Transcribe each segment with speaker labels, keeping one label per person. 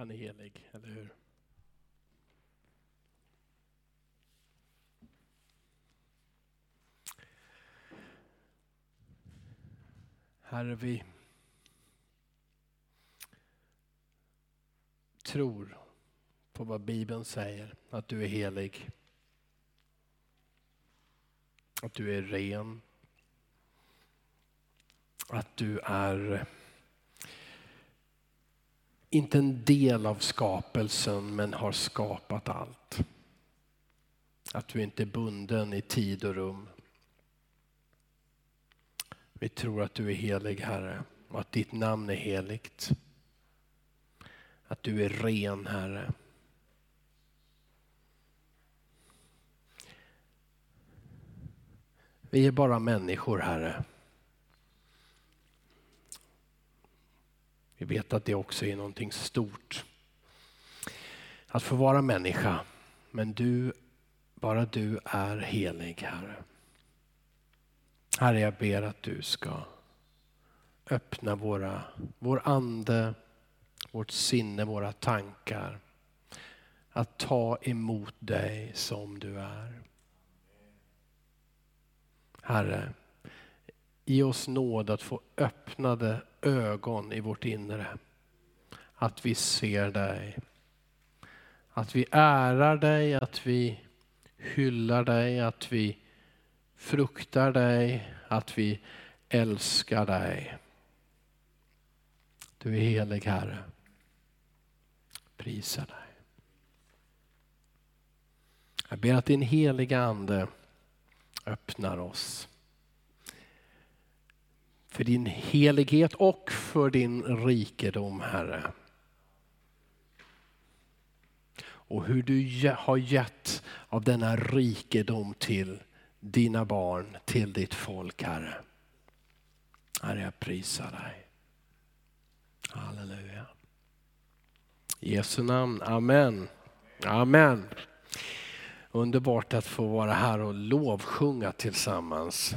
Speaker 1: Han är helig, eller hur? Herre, vi tror på vad Bibeln säger, att du är helig. Att du är ren. Att du är inte en del av skapelsen men har skapat allt. Att du inte är bunden i tid och rum. Vi tror att du är helig Herre och att ditt namn är heligt. Att du är ren Herre. Vi är bara människor Herre. Vi vet att det också är någonting stort. Att få vara människa. Men du, bara du är helig Herre. Herre, jag ber att du ska öppna våra, vår ande, vårt sinne, våra tankar. Att ta emot dig som du är. Herre, ge oss nåd att få öppnade ögon i vårt inre. Att vi ser dig. Att vi ärar dig, att vi hyllar dig, att vi fruktar dig, att vi älskar dig. Du är helig Herre. Prisa dig. Jag ber att din heliga Ande öppnar oss för din helighet och för din rikedom, Herre. Och hur du har gett av denna rikedom till dina barn, till ditt folk, Herre. Herre, jag prisar dig. Halleluja. I Jesu namn, amen. Amen. Underbart att få vara här och lovsjunga tillsammans.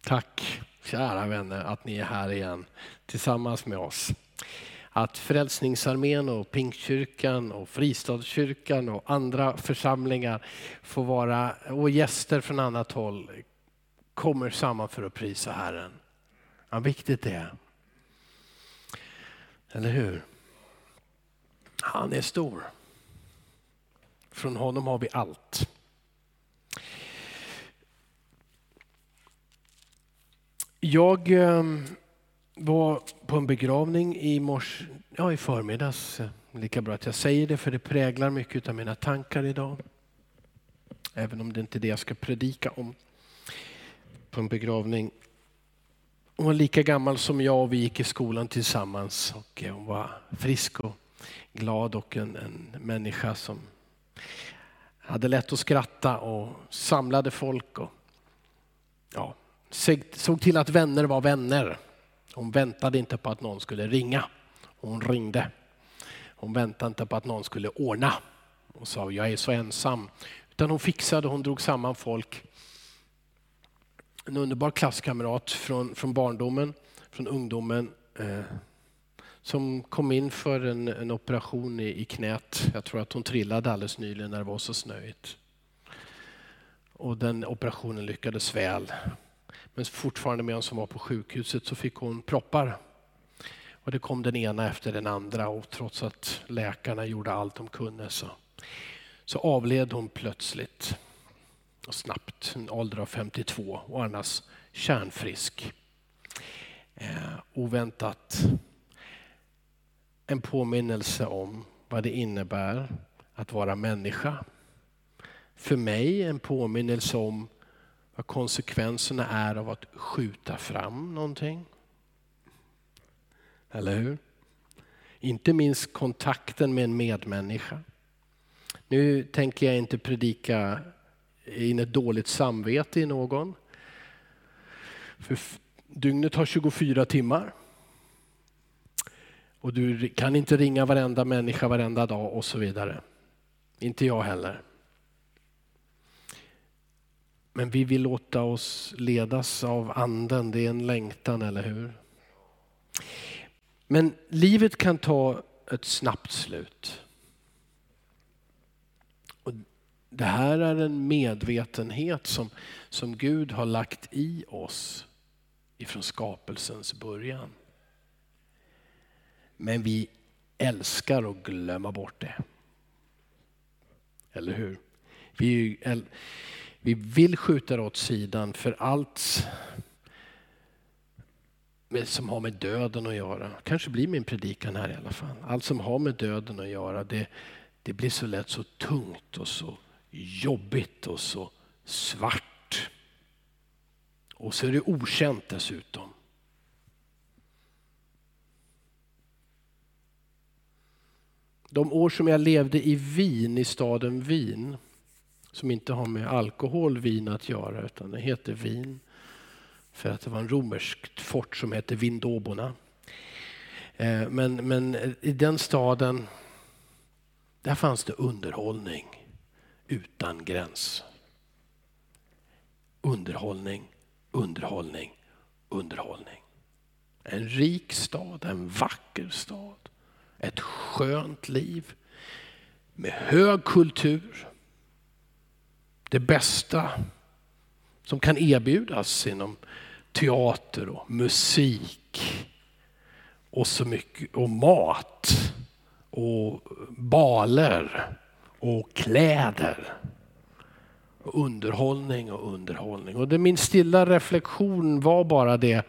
Speaker 1: Tack kära vänner, att ni är här igen tillsammans med oss. Att Frälsningsarmén och Pingstkyrkan och Fristadskyrkan och andra församlingar får vara, och gäster från annat håll kommer samman för att prisa Herren. Vad viktigt det är. Eller hur? Han är stor. Från honom har vi allt. Jag ehm, var på en begravning i, mors, ja, i förmiddags. Eh, lika bra att jag säger det för det präglar mycket av mina tankar idag. Även om det inte är det jag ska predika om. På en begravning. Hon var lika gammal som jag och vi gick i skolan tillsammans. Och eh, hon var frisk och glad och en, en människa som hade lätt att skratta och samlade folk. Och, ja, såg till att vänner var vänner. Hon väntade inte på att någon skulle ringa. Hon ringde. Hon väntade inte på att någon skulle ordna och sa jag är så ensam. Utan hon fixade, hon drog samman folk. En underbar klasskamrat från, från barndomen, från ungdomen. Eh, som kom in för en, en operation i, i knät. Jag tror att hon trillade alldeles nyligen när det var så snöigt. Och den operationen lyckades väl. Men fortfarande medan hon var på sjukhuset så fick hon proppar. Och det kom den ena efter den andra och trots att läkarna gjorde allt de kunde så, så avled hon plötsligt och snabbt, en ålder av 52 och annars kärnfrisk. Eh, oväntat en påminnelse om vad det innebär att vara människa. För mig en påminnelse om vad konsekvenserna är av att skjuta fram någonting. Eller hur? Inte minst kontakten med en medmänniska. Nu tänker jag inte predika in ett dåligt samvete i någon. För dygnet har 24 timmar. Och du kan inte ringa varenda människa varenda dag och så vidare. Inte jag heller. Men vi vill låta oss ledas av anden, det är en längtan, eller hur? Men livet kan ta ett snabbt slut. Och det här är en medvetenhet som, som Gud har lagt i oss ifrån skapelsens början. Men vi älskar att glömma bort det. Eller hur? Vi, vi vill skjuta det åt sidan för allt som har med döden att göra. Kanske blir min predikan här i alla fall. Allt som har med döden att göra det, det blir så lätt så tungt och så jobbigt och så svart. Och så är det okänt dessutom. De år som jag levde i Wien, i staden Wien, som inte har med alkohol, vin att göra, utan det heter vin för att det var en romerskt fort som hette Vindobona. Eh, men, men i den staden, där fanns det underhållning utan gräns. Underhållning, underhållning, underhållning. En rik stad, en vacker stad. Ett skönt liv med hög kultur. Det bästa som kan erbjudas inom teater och musik och så mycket och mat och baler och kläder. Och underhållning och underhållning. Och det min stilla reflektion var bara det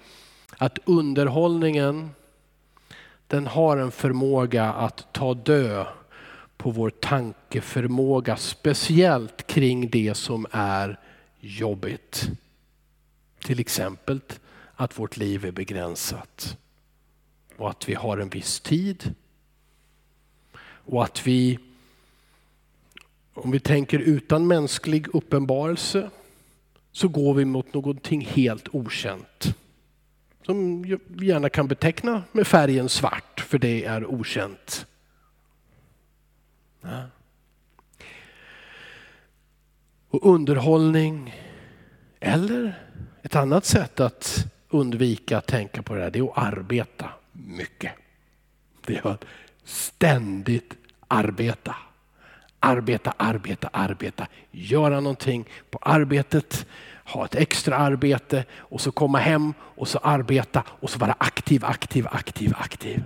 Speaker 1: att underhållningen den har en förmåga att ta död på vår tankeförmåga, speciellt kring det som är jobbigt. Till exempel att vårt liv är begränsat och att vi har en viss tid. Och att vi, om vi tänker utan mänsklig uppenbarelse, så går vi mot någonting helt okänt. Som vi gärna kan beteckna med färgen svart, för det är okänt. Och underhållning eller ett annat sätt att undvika att tänka på det här det är att arbeta mycket. Det är att ständigt arbeta. Arbeta, arbeta, arbeta. Göra någonting på arbetet, ha ett extra arbete och så komma hem och så arbeta och så vara aktiv, aktiv, aktiv, aktiv.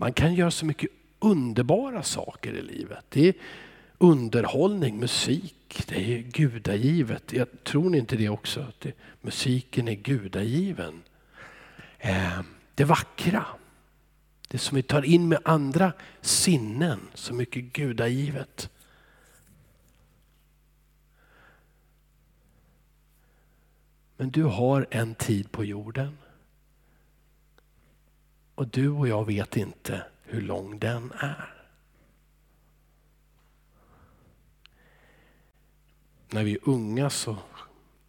Speaker 1: Man kan göra så mycket underbara saker i livet. Det är, underhållning, musik, det är gudagivet. Jag tror ni inte det också? Att det, musiken är gudagiven. Eh, det vackra, det som vi tar in med andra sinnen, så mycket gudagivet. Men du har en tid på jorden. Och du och jag vet inte hur lång den är. när vi är unga så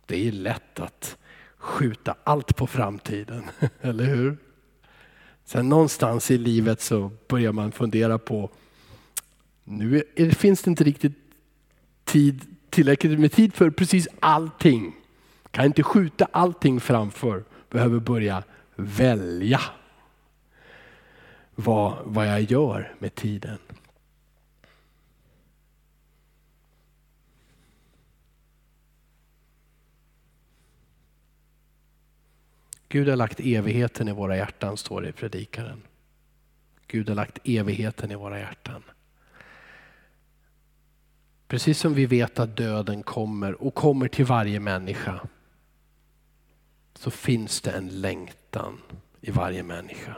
Speaker 1: det är lätt att skjuta allt på framtiden, eller hur? Sen någonstans i livet så börjar man fundera på, nu är, finns det inte riktigt tid, tillräckligt med tid för precis allting. Kan inte skjuta allting framför, behöver börja välja vad, vad jag gör med tiden. Gud har lagt evigheten i våra hjärtan, står det i predikaren. Gud har lagt evigheten i våra hjärtan. Precis som vi vet att döden kommer och kommer till varje människa så finns det en längtan i varje människa.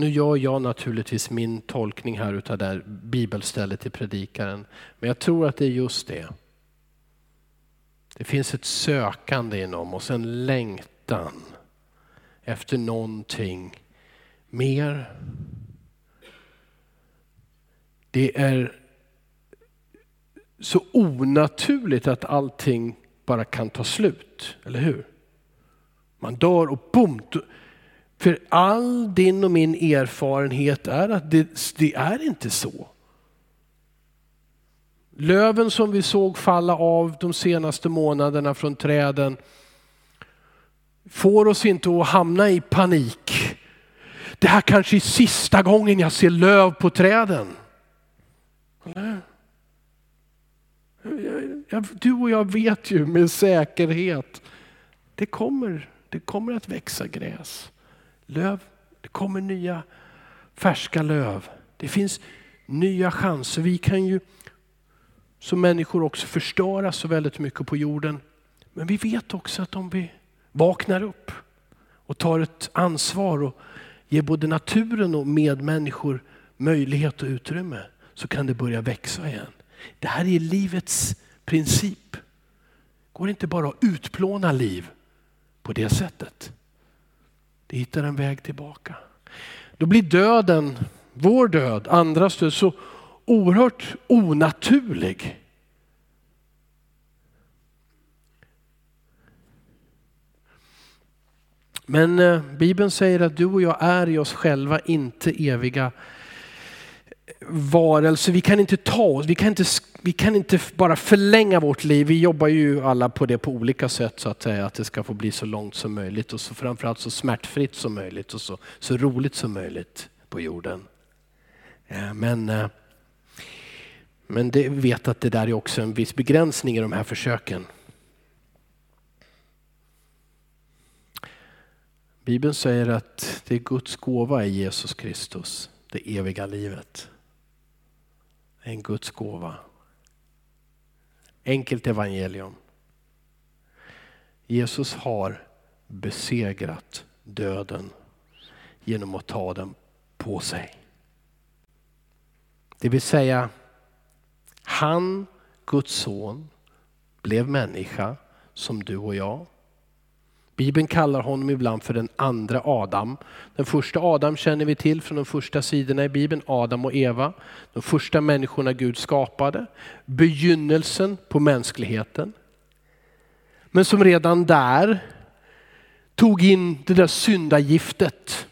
Speaker 1: Nu gör jag naturligtvis min tolkning här utav det här bibelstället i predikaren. Men jag tror att det är just det. Det finns ett sökande inom oss, en längtan efter någonting mer. Det är så onaturligt att allting bara kan ta slut, eller hur? Man dör och bom! För all din och min erfarenhet är att det, det är inte så. Löven som vi såg falla av de senaste månaderna från träden får oss inte att hamna i panik. Det här kanske är sista gången jag ser löv på träden. Du och jag vet ju med säkerhet, det kommer, det kommer att växa gräs. Löv, det kommer nya färska löv. Det finns nya chanser. Vi kan ju som människor också förstöra så väldigt mycket på jorden. Men vi vet också att om vi vaknar upp och tar ett ansvar och ger både naturen och medmänniskor möjlighet och utrymme så kan det börja växa igen. Det här är livets princip. Det går inte bara att utplåna liv på det sättet. Det hittar en väg tillbaka. Då blir döden, vår död, andras död så oerhört onaturlig. Men eh, Bibeln säger att du och jag är i oss själva inte eviga varelser. Vi kan inte ta oss, vi kan inte, vi kan inte bara förlänga vårt liv. Vi jobbar ju alla på det på olika sätt så att säga. Att det ska få bli så långt som möjligt och så framförallt så smärtfritt som möjligt och så, så roligt som möjligt på jorden. Men, eh, men det, vi vet att det där är också en viss begränsning i de här försöken. Bibeln säger att det är Guds gåva i Jesus Kristus, det eviga livet. En Guds gåva. Enkelt evangelium. Jesus har besegrat döden genom att ta den på sig. Det vill säga, han, Guds son, blev människa som du och jag. Bibeln kallar honom ibland för den andra Adam. Den första Adam känner vi till från de första sidorna i Bibeln, Adam och Eva. De första människorna Gud skapade. Begynnelsen på mänskligheten. Men som redan där tog in det där syndagiftet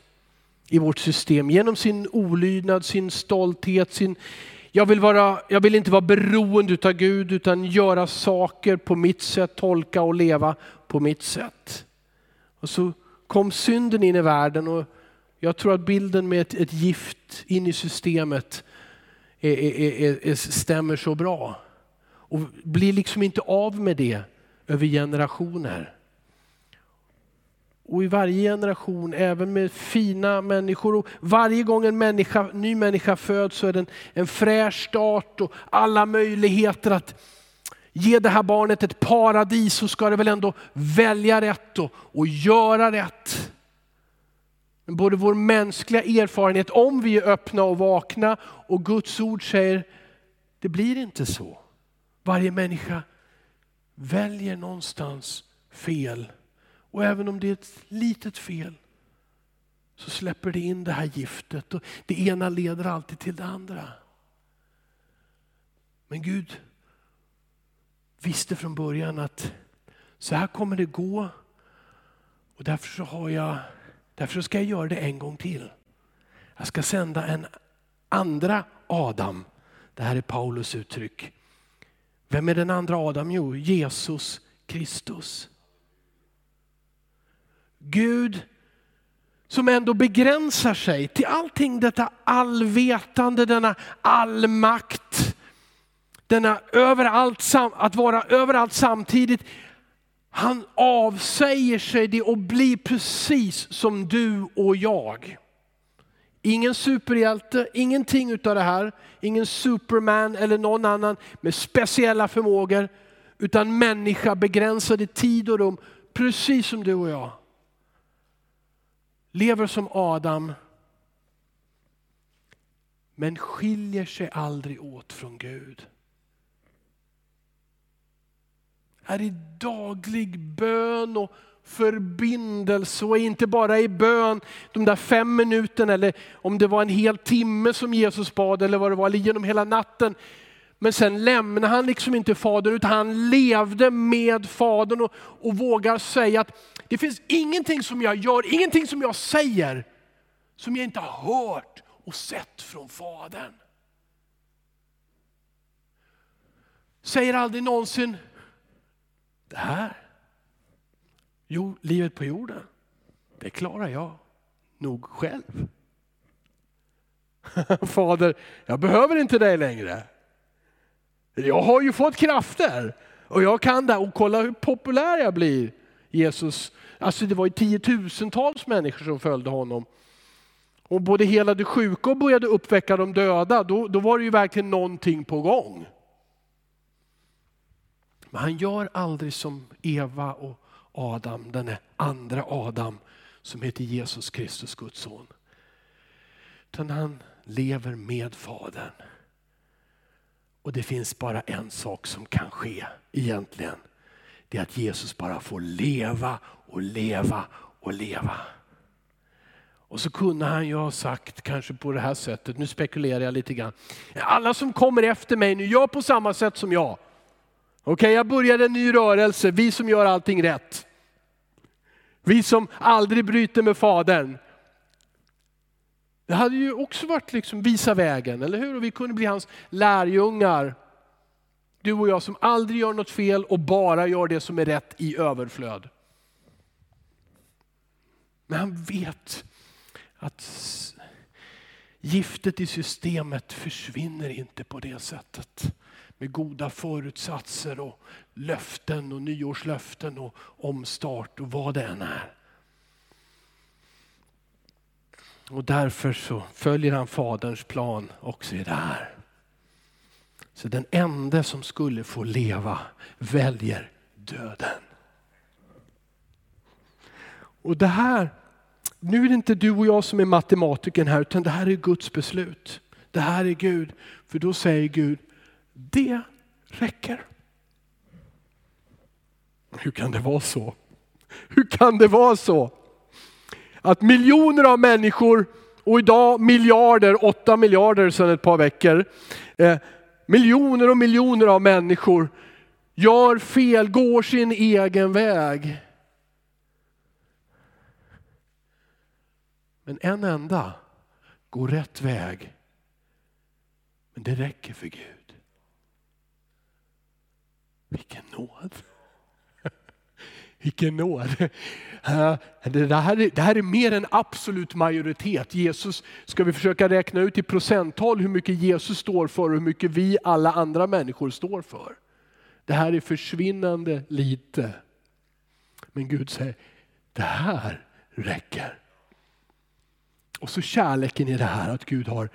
Speaker 1: i vårt system genom sin olydnad, sin stolthet, sin jag vill, vara, jag vill inte vara beroende av Gud utan göra saker på mitt sätt, tolka och leva på mitt sätt. Och så kom synden in i världen och jag tror att bilden med ett, ett gift in i systemet är, är, är, stämmer så bra. Och blir liksom inte av med det över generationer. Och i varje generation, även med fina människor. Och varje gång en människa, ny människa föds så är det en, en fräsch start och alla möjligheter att ge det här barnet ett paradis så ska det väl ändå välja rätt och, och göra rätt. Men både vår mänskliga erfarenhet, om vi är öppna och vakna och Guds ord säger, det blir inte så. Varje människa väljer någonstans fel. Och även om det är ett litet fel så släpper det in det här giftet och det ena leder alltid till det andra. Men Gud visste från början att så här kommer det gå. Och därför, så har jag, därför ska jag göra det en gång till. Jag ska sända en andra Adam. Det här är Paulus uttryck. Vem är den andra Adam? Jo, Jesus Kristus. Gud som ändå begränsar sig till allting detta allvetande, denna allmakt, denna överallt, att vara överallt samtidigt. Han avsäger sig det och blir precis som du och jag. Ingen superhjälte, ingenting utav det här. Ingen superman eller någon annan med speciella förmågor. Utan människa begränsad i tid och rum, precis som du och jag. Lever som Adam, men skiljer sig aldrig åt från Gud är i daglig bön och förbindelse och inte bara i bön de där fem minuterna eller om det var en hel timme som Jesus bad eller vad det var, eller genom hela natten. Men sen lämnade han liksom inte Fadern utan han levde med Fadern och, och vågar säga att det finns ingenting som jag gör, ingenting som jag säger som jag inte har hört och sett från Fadern. Säger aldrig någonsin, det här Jo, livet på jorden, det klarar jag nog själv. Fader, jag behöver inte dig längre. Jag har ju fått krafter och jag kan det. Och kolla hur populär jag blir. Jesus, alltså det var ju tiotusentals människor som följde honom. Och både helade sjuka och började uppväcka de döda. Då, då var det ju verkligen någonting på gång. Men han gör aldrig som Eva och Adam, den andra Adam som heter Jesus Kristus, Guds son. Utan han lever med Fadern. Och det finns bara en sak som kan ske egentligen. Det är att Jesus bara får leva och leva och leva. Och så kunde han ju ha sagt kanske på det här sättet, nu spekulerar jag lite grann. Alla som kommer efter mig nu, gör på samma sätt som jag. Okej, okay, jag börjar en ny rörelse, vi som gör allting rätt. Vi som aldrig bryter med Fadern. Det hade ju också varit liksom visa vägen, eller hur? Och vi kunde bli hans lärjungar. Du och jag som aldrig gör något fel och bara gör det som är rätt i överflöd. Men han vet att giftet i systemet försvinner inte på det sättet. Med goda förutsatser och löften och nyårslöften och omstart och vad det än är. Och därför så följer han faderns plan också i det här. Så den enda som skulle få leva väljer döden. Och det här, nu är det inte du och jag som är matematiken här utan det här är Guds beslut. Det här är Gud. För då säger Gud, det räcker. Hur kan det vara så? Hur kan det vara så? att miljoner av människor, och idag miljarder, åtta miljarder sedan ett par veckor, eh, miljoner och miljoner av människor gör fel, går sin egen väg. Men en enda går rätt väg. Men det räcker för Gud. Vilken nåd. Vilken nåd. Det här, är, det här är mer än absolut majoritet. Jesus, ska vi försöka räkna ut i procenttal hur mycket Jesus står för och hur mycket vi alla andra människor står för. Det här är försvinnande lite. Men Gud säger, det här räcker. Och så kärleken i det här att Gud har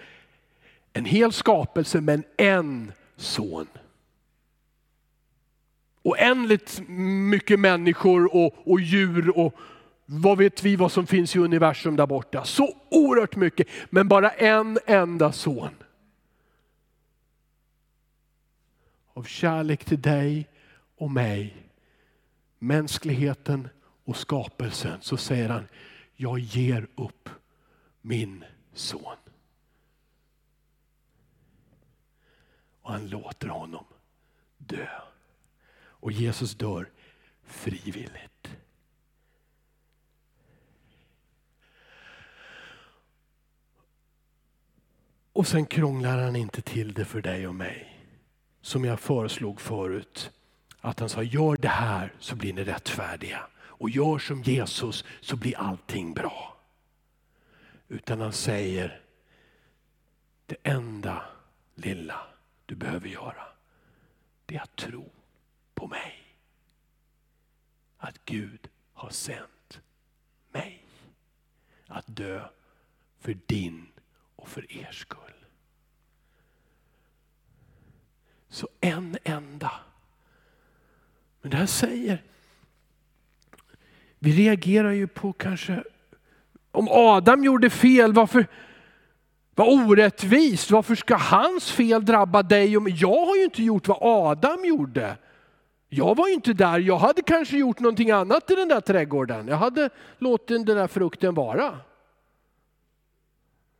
Speaker 1: en hel skapelse men en son oändligt mycket människor och, och djur och vad vet vi vad som finns i universum där borta. Så oerhört mycket, men bara en enda son. Av kärlek till dig och mig, mänskligheten och skapelsen så säger han, jag ger upp min son. Och han låter honom dö. Och Jesus dör frivilligt. Och sen krånglar han inte till det för dig och mig. Som jag föreslog förut. Att han sa, gör det här så blir ni rättfärdiga. Och gör som Jesus så blir allting bra. Utan han säger, det enda lilla du behöver göra, det är att tro på mig. Att Gud har sänt mig att dö för din och för er skull. Så en enda. Men det här säger, vi reagerar ju på kanske, om Adam gjorde fel, varför, vad orättvist, varför ska hans fel drabba dig? Jag har ju inte gjort vad Adam gjorde. Jag var ju inte där, jag hade kanske gjort någonting annat i den där trädgården. Jag hade låtit den där frukten vara.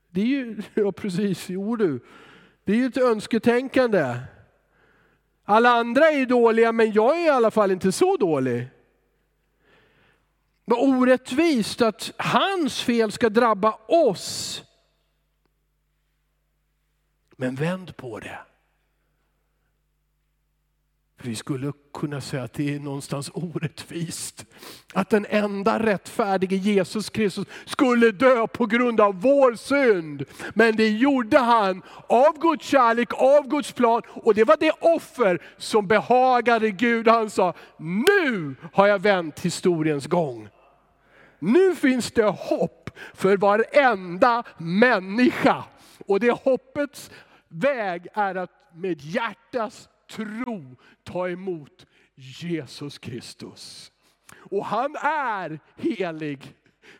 Speaker 1: Det är ju, ja precis, jo du. Det är ju ett önsketänkande. Alla andra är dåliga men jag är i alla fall inte så dålig. Vad orättvist att hans fel ska drabba oss. Men vänd på det. Vi skulle kunna säga att det är någonstans orättvist. Att den enda rättfärdige Jesus Kristus skulle dö på grund av vår synd. Men det gjorde han av Guds kärlek, av Guds plan. Och det var det offer som behagade Gud. Han sa, nu har jag vänt historiens gång. Nu finns det hopp för varenda människa. Och det hoppets väg är att med hjärtas tro ta emot Jesus Kristus. Och han är helig.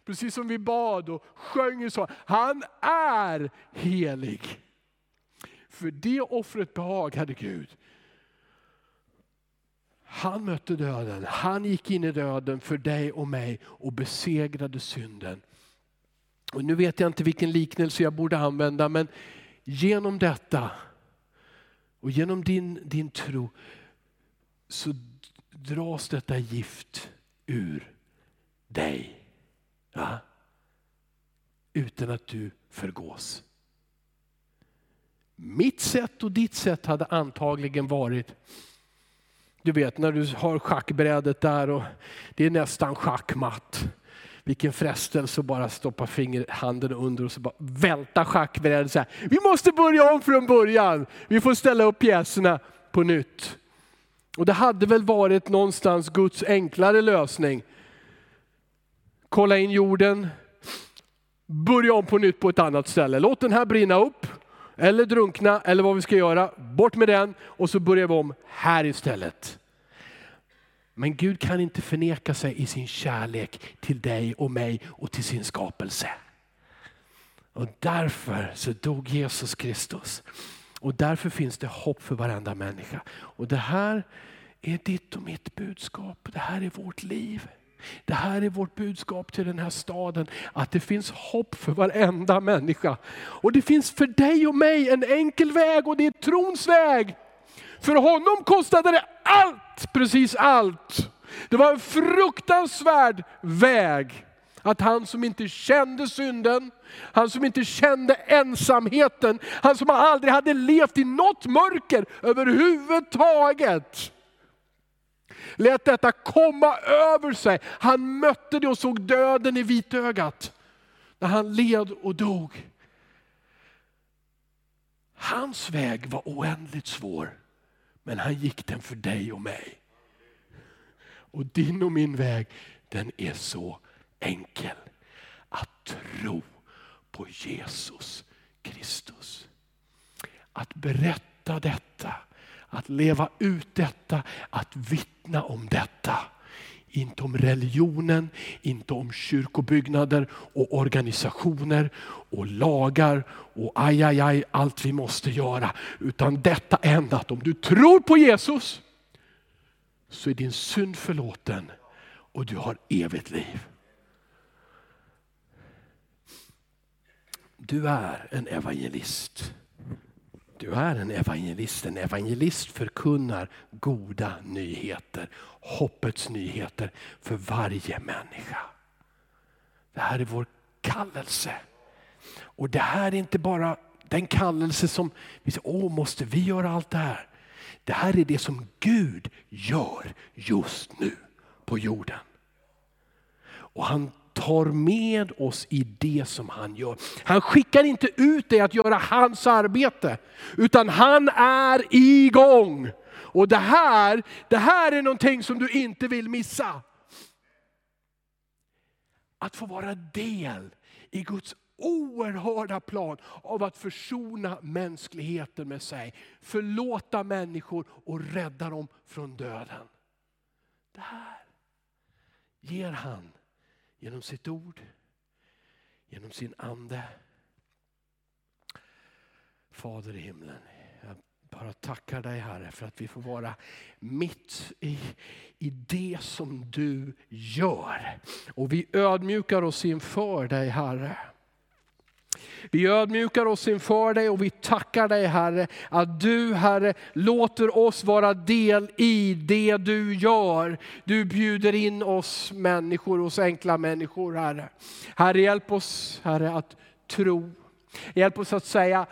Speaker 1: Precis som vi bad och sjöng i så. Han är helig. För det offret behagade Gud. Han mötte döden, han gick in i döden för dig och mig och besegrade synden. Och nu vet jag inte vilken liknelse jag borde använda men genom detta och genom din, din tro så dras detta gift ur dig. Ja? Utan att du förgås. Mitt sätt och ditt sätt hade antagligen varit, du vet när du har schackbrädet där och det är nästan schackmatt. Vilken frestelse att bara stoppa fingerhanden under och så bara välta schackbrädet. Vi måste börja om från början. Vi får ställa upp pjäserna på nytt. Och det hade väl varit någonstans Guds enklare lösning. Kolla in jorden, börja om på nytt på ett annat ställe. Låt den här brinna upp, eller drunkna, eller vad vi ska göra. Bort med den och så börjar vi om här istället. Men Gud kan inte förneka sig i sin kärlek till dig och mig och till sin skapelse. Och därför så dog Jesus Kristus. Och därför finns det hopp för varenda människa. Och det här är ditt och mitt budskap. Det här är vårt liv. Det här är vårt budskap till den här staden. Att det finns hopp för varenda människa. Och det finns för dig och mig en enkel väg och det är trons väg. För honom kostade det allt, precis allt. Det var en fruktansvärd väg. Att han som inte kände synden, han som inte kände ensamheten, han som aldrig hade levt i något mörker överhuvudtaget. Lät detta komma över sig. Han mötte det och såg döden i vitögat. När han led och dog. Hans väg var oändligt svår. Men han gick den för dig och mig. Och din och min väg, den är så enkel. Att tro på Jesus Kristus. Att berätta detta, att leva ut detta, att vittna om detta. Inte om religionen, inte om kyrkobyggnader och organisationer och lagar och aj, aj, aj, allt vi måste göra. Utan detta enda att om du tror på Jesus så är din synd förlåten och du har evigt liv. Du är en evangelist. Du är en evangelist. En evangelist förkunnar goda nyheter, hoppets nyheter för varje människa. Det här är vår kallelse. Och det här är inte bara den kallelse som vi säger, åh måste vi göra allt det här? Det här är det som Gud gör just nu på jorden. Och han tar med oss i det som han gör. Han skickar inte ut dig att göra hans arbete, utan han är igång. Och det här, det här är någonting som du inte vill missa. Att få vara del i Guds oerhörda plan av att försona mänskligheten med sig. Förlåta människor och rädda dem från döden. Det här ger han genom sitt ord, genom sin ande. Fader i himlen, jag bara tackar dig Herre för att vi får vara mitt i, i det som du gör. Och vi ödmjukar oss inför dig Herre. Vi ödmjukar oss inför dig och vi tackar dig Herre att du Herre låter oss vara del i det du gör. Du bjuder in oss människor, oss enkla människor Herre. Herre hjälp oss Herre att tro. Hjälp oss att säga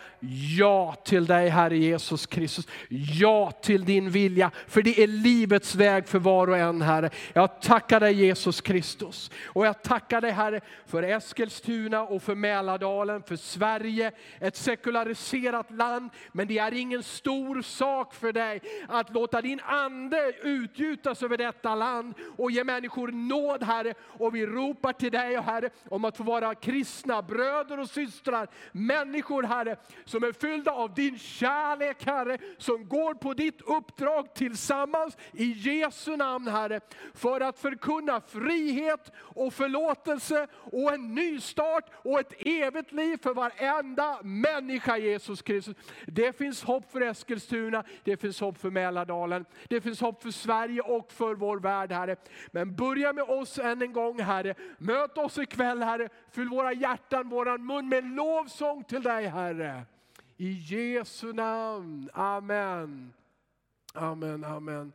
Speaker 1: ja till dig Herre Jesus Kristus. Ja till din vilja, för det är livets väg för var och en Herre. Jag tackar dig Jesus Kristus. Och jag tackar dig Herre för Eskilstuna och för Mälardalen, för Sverige. Ett sekulariserat land, men det är ingen stor sak för dig att låta din ande utgjutas över detta land och ge människor nåd Herre. Och vi ropar till dig Herre om att få vara kristna bröder och systrar människor Herre, som är fyllda av din kärlek Herre, som går på ditt uppdrag tillsammans i Jesu namn Herre, för att förkunna frihet och förlåtelse och en ny start och ett evigt liv för varenda människa Jesus Kristus. Det finns hopp för Eskilstuna, det finns hopp för Mälardalen, det finns hopp för Sverige och för vår värld Herre. Men börja med oss än en gång Herre, möt oss ikväll Herre, fyll våra hjärtan, våran mun med lovsång till dig Herre. I Jesu namn, Amen. Amen, amen.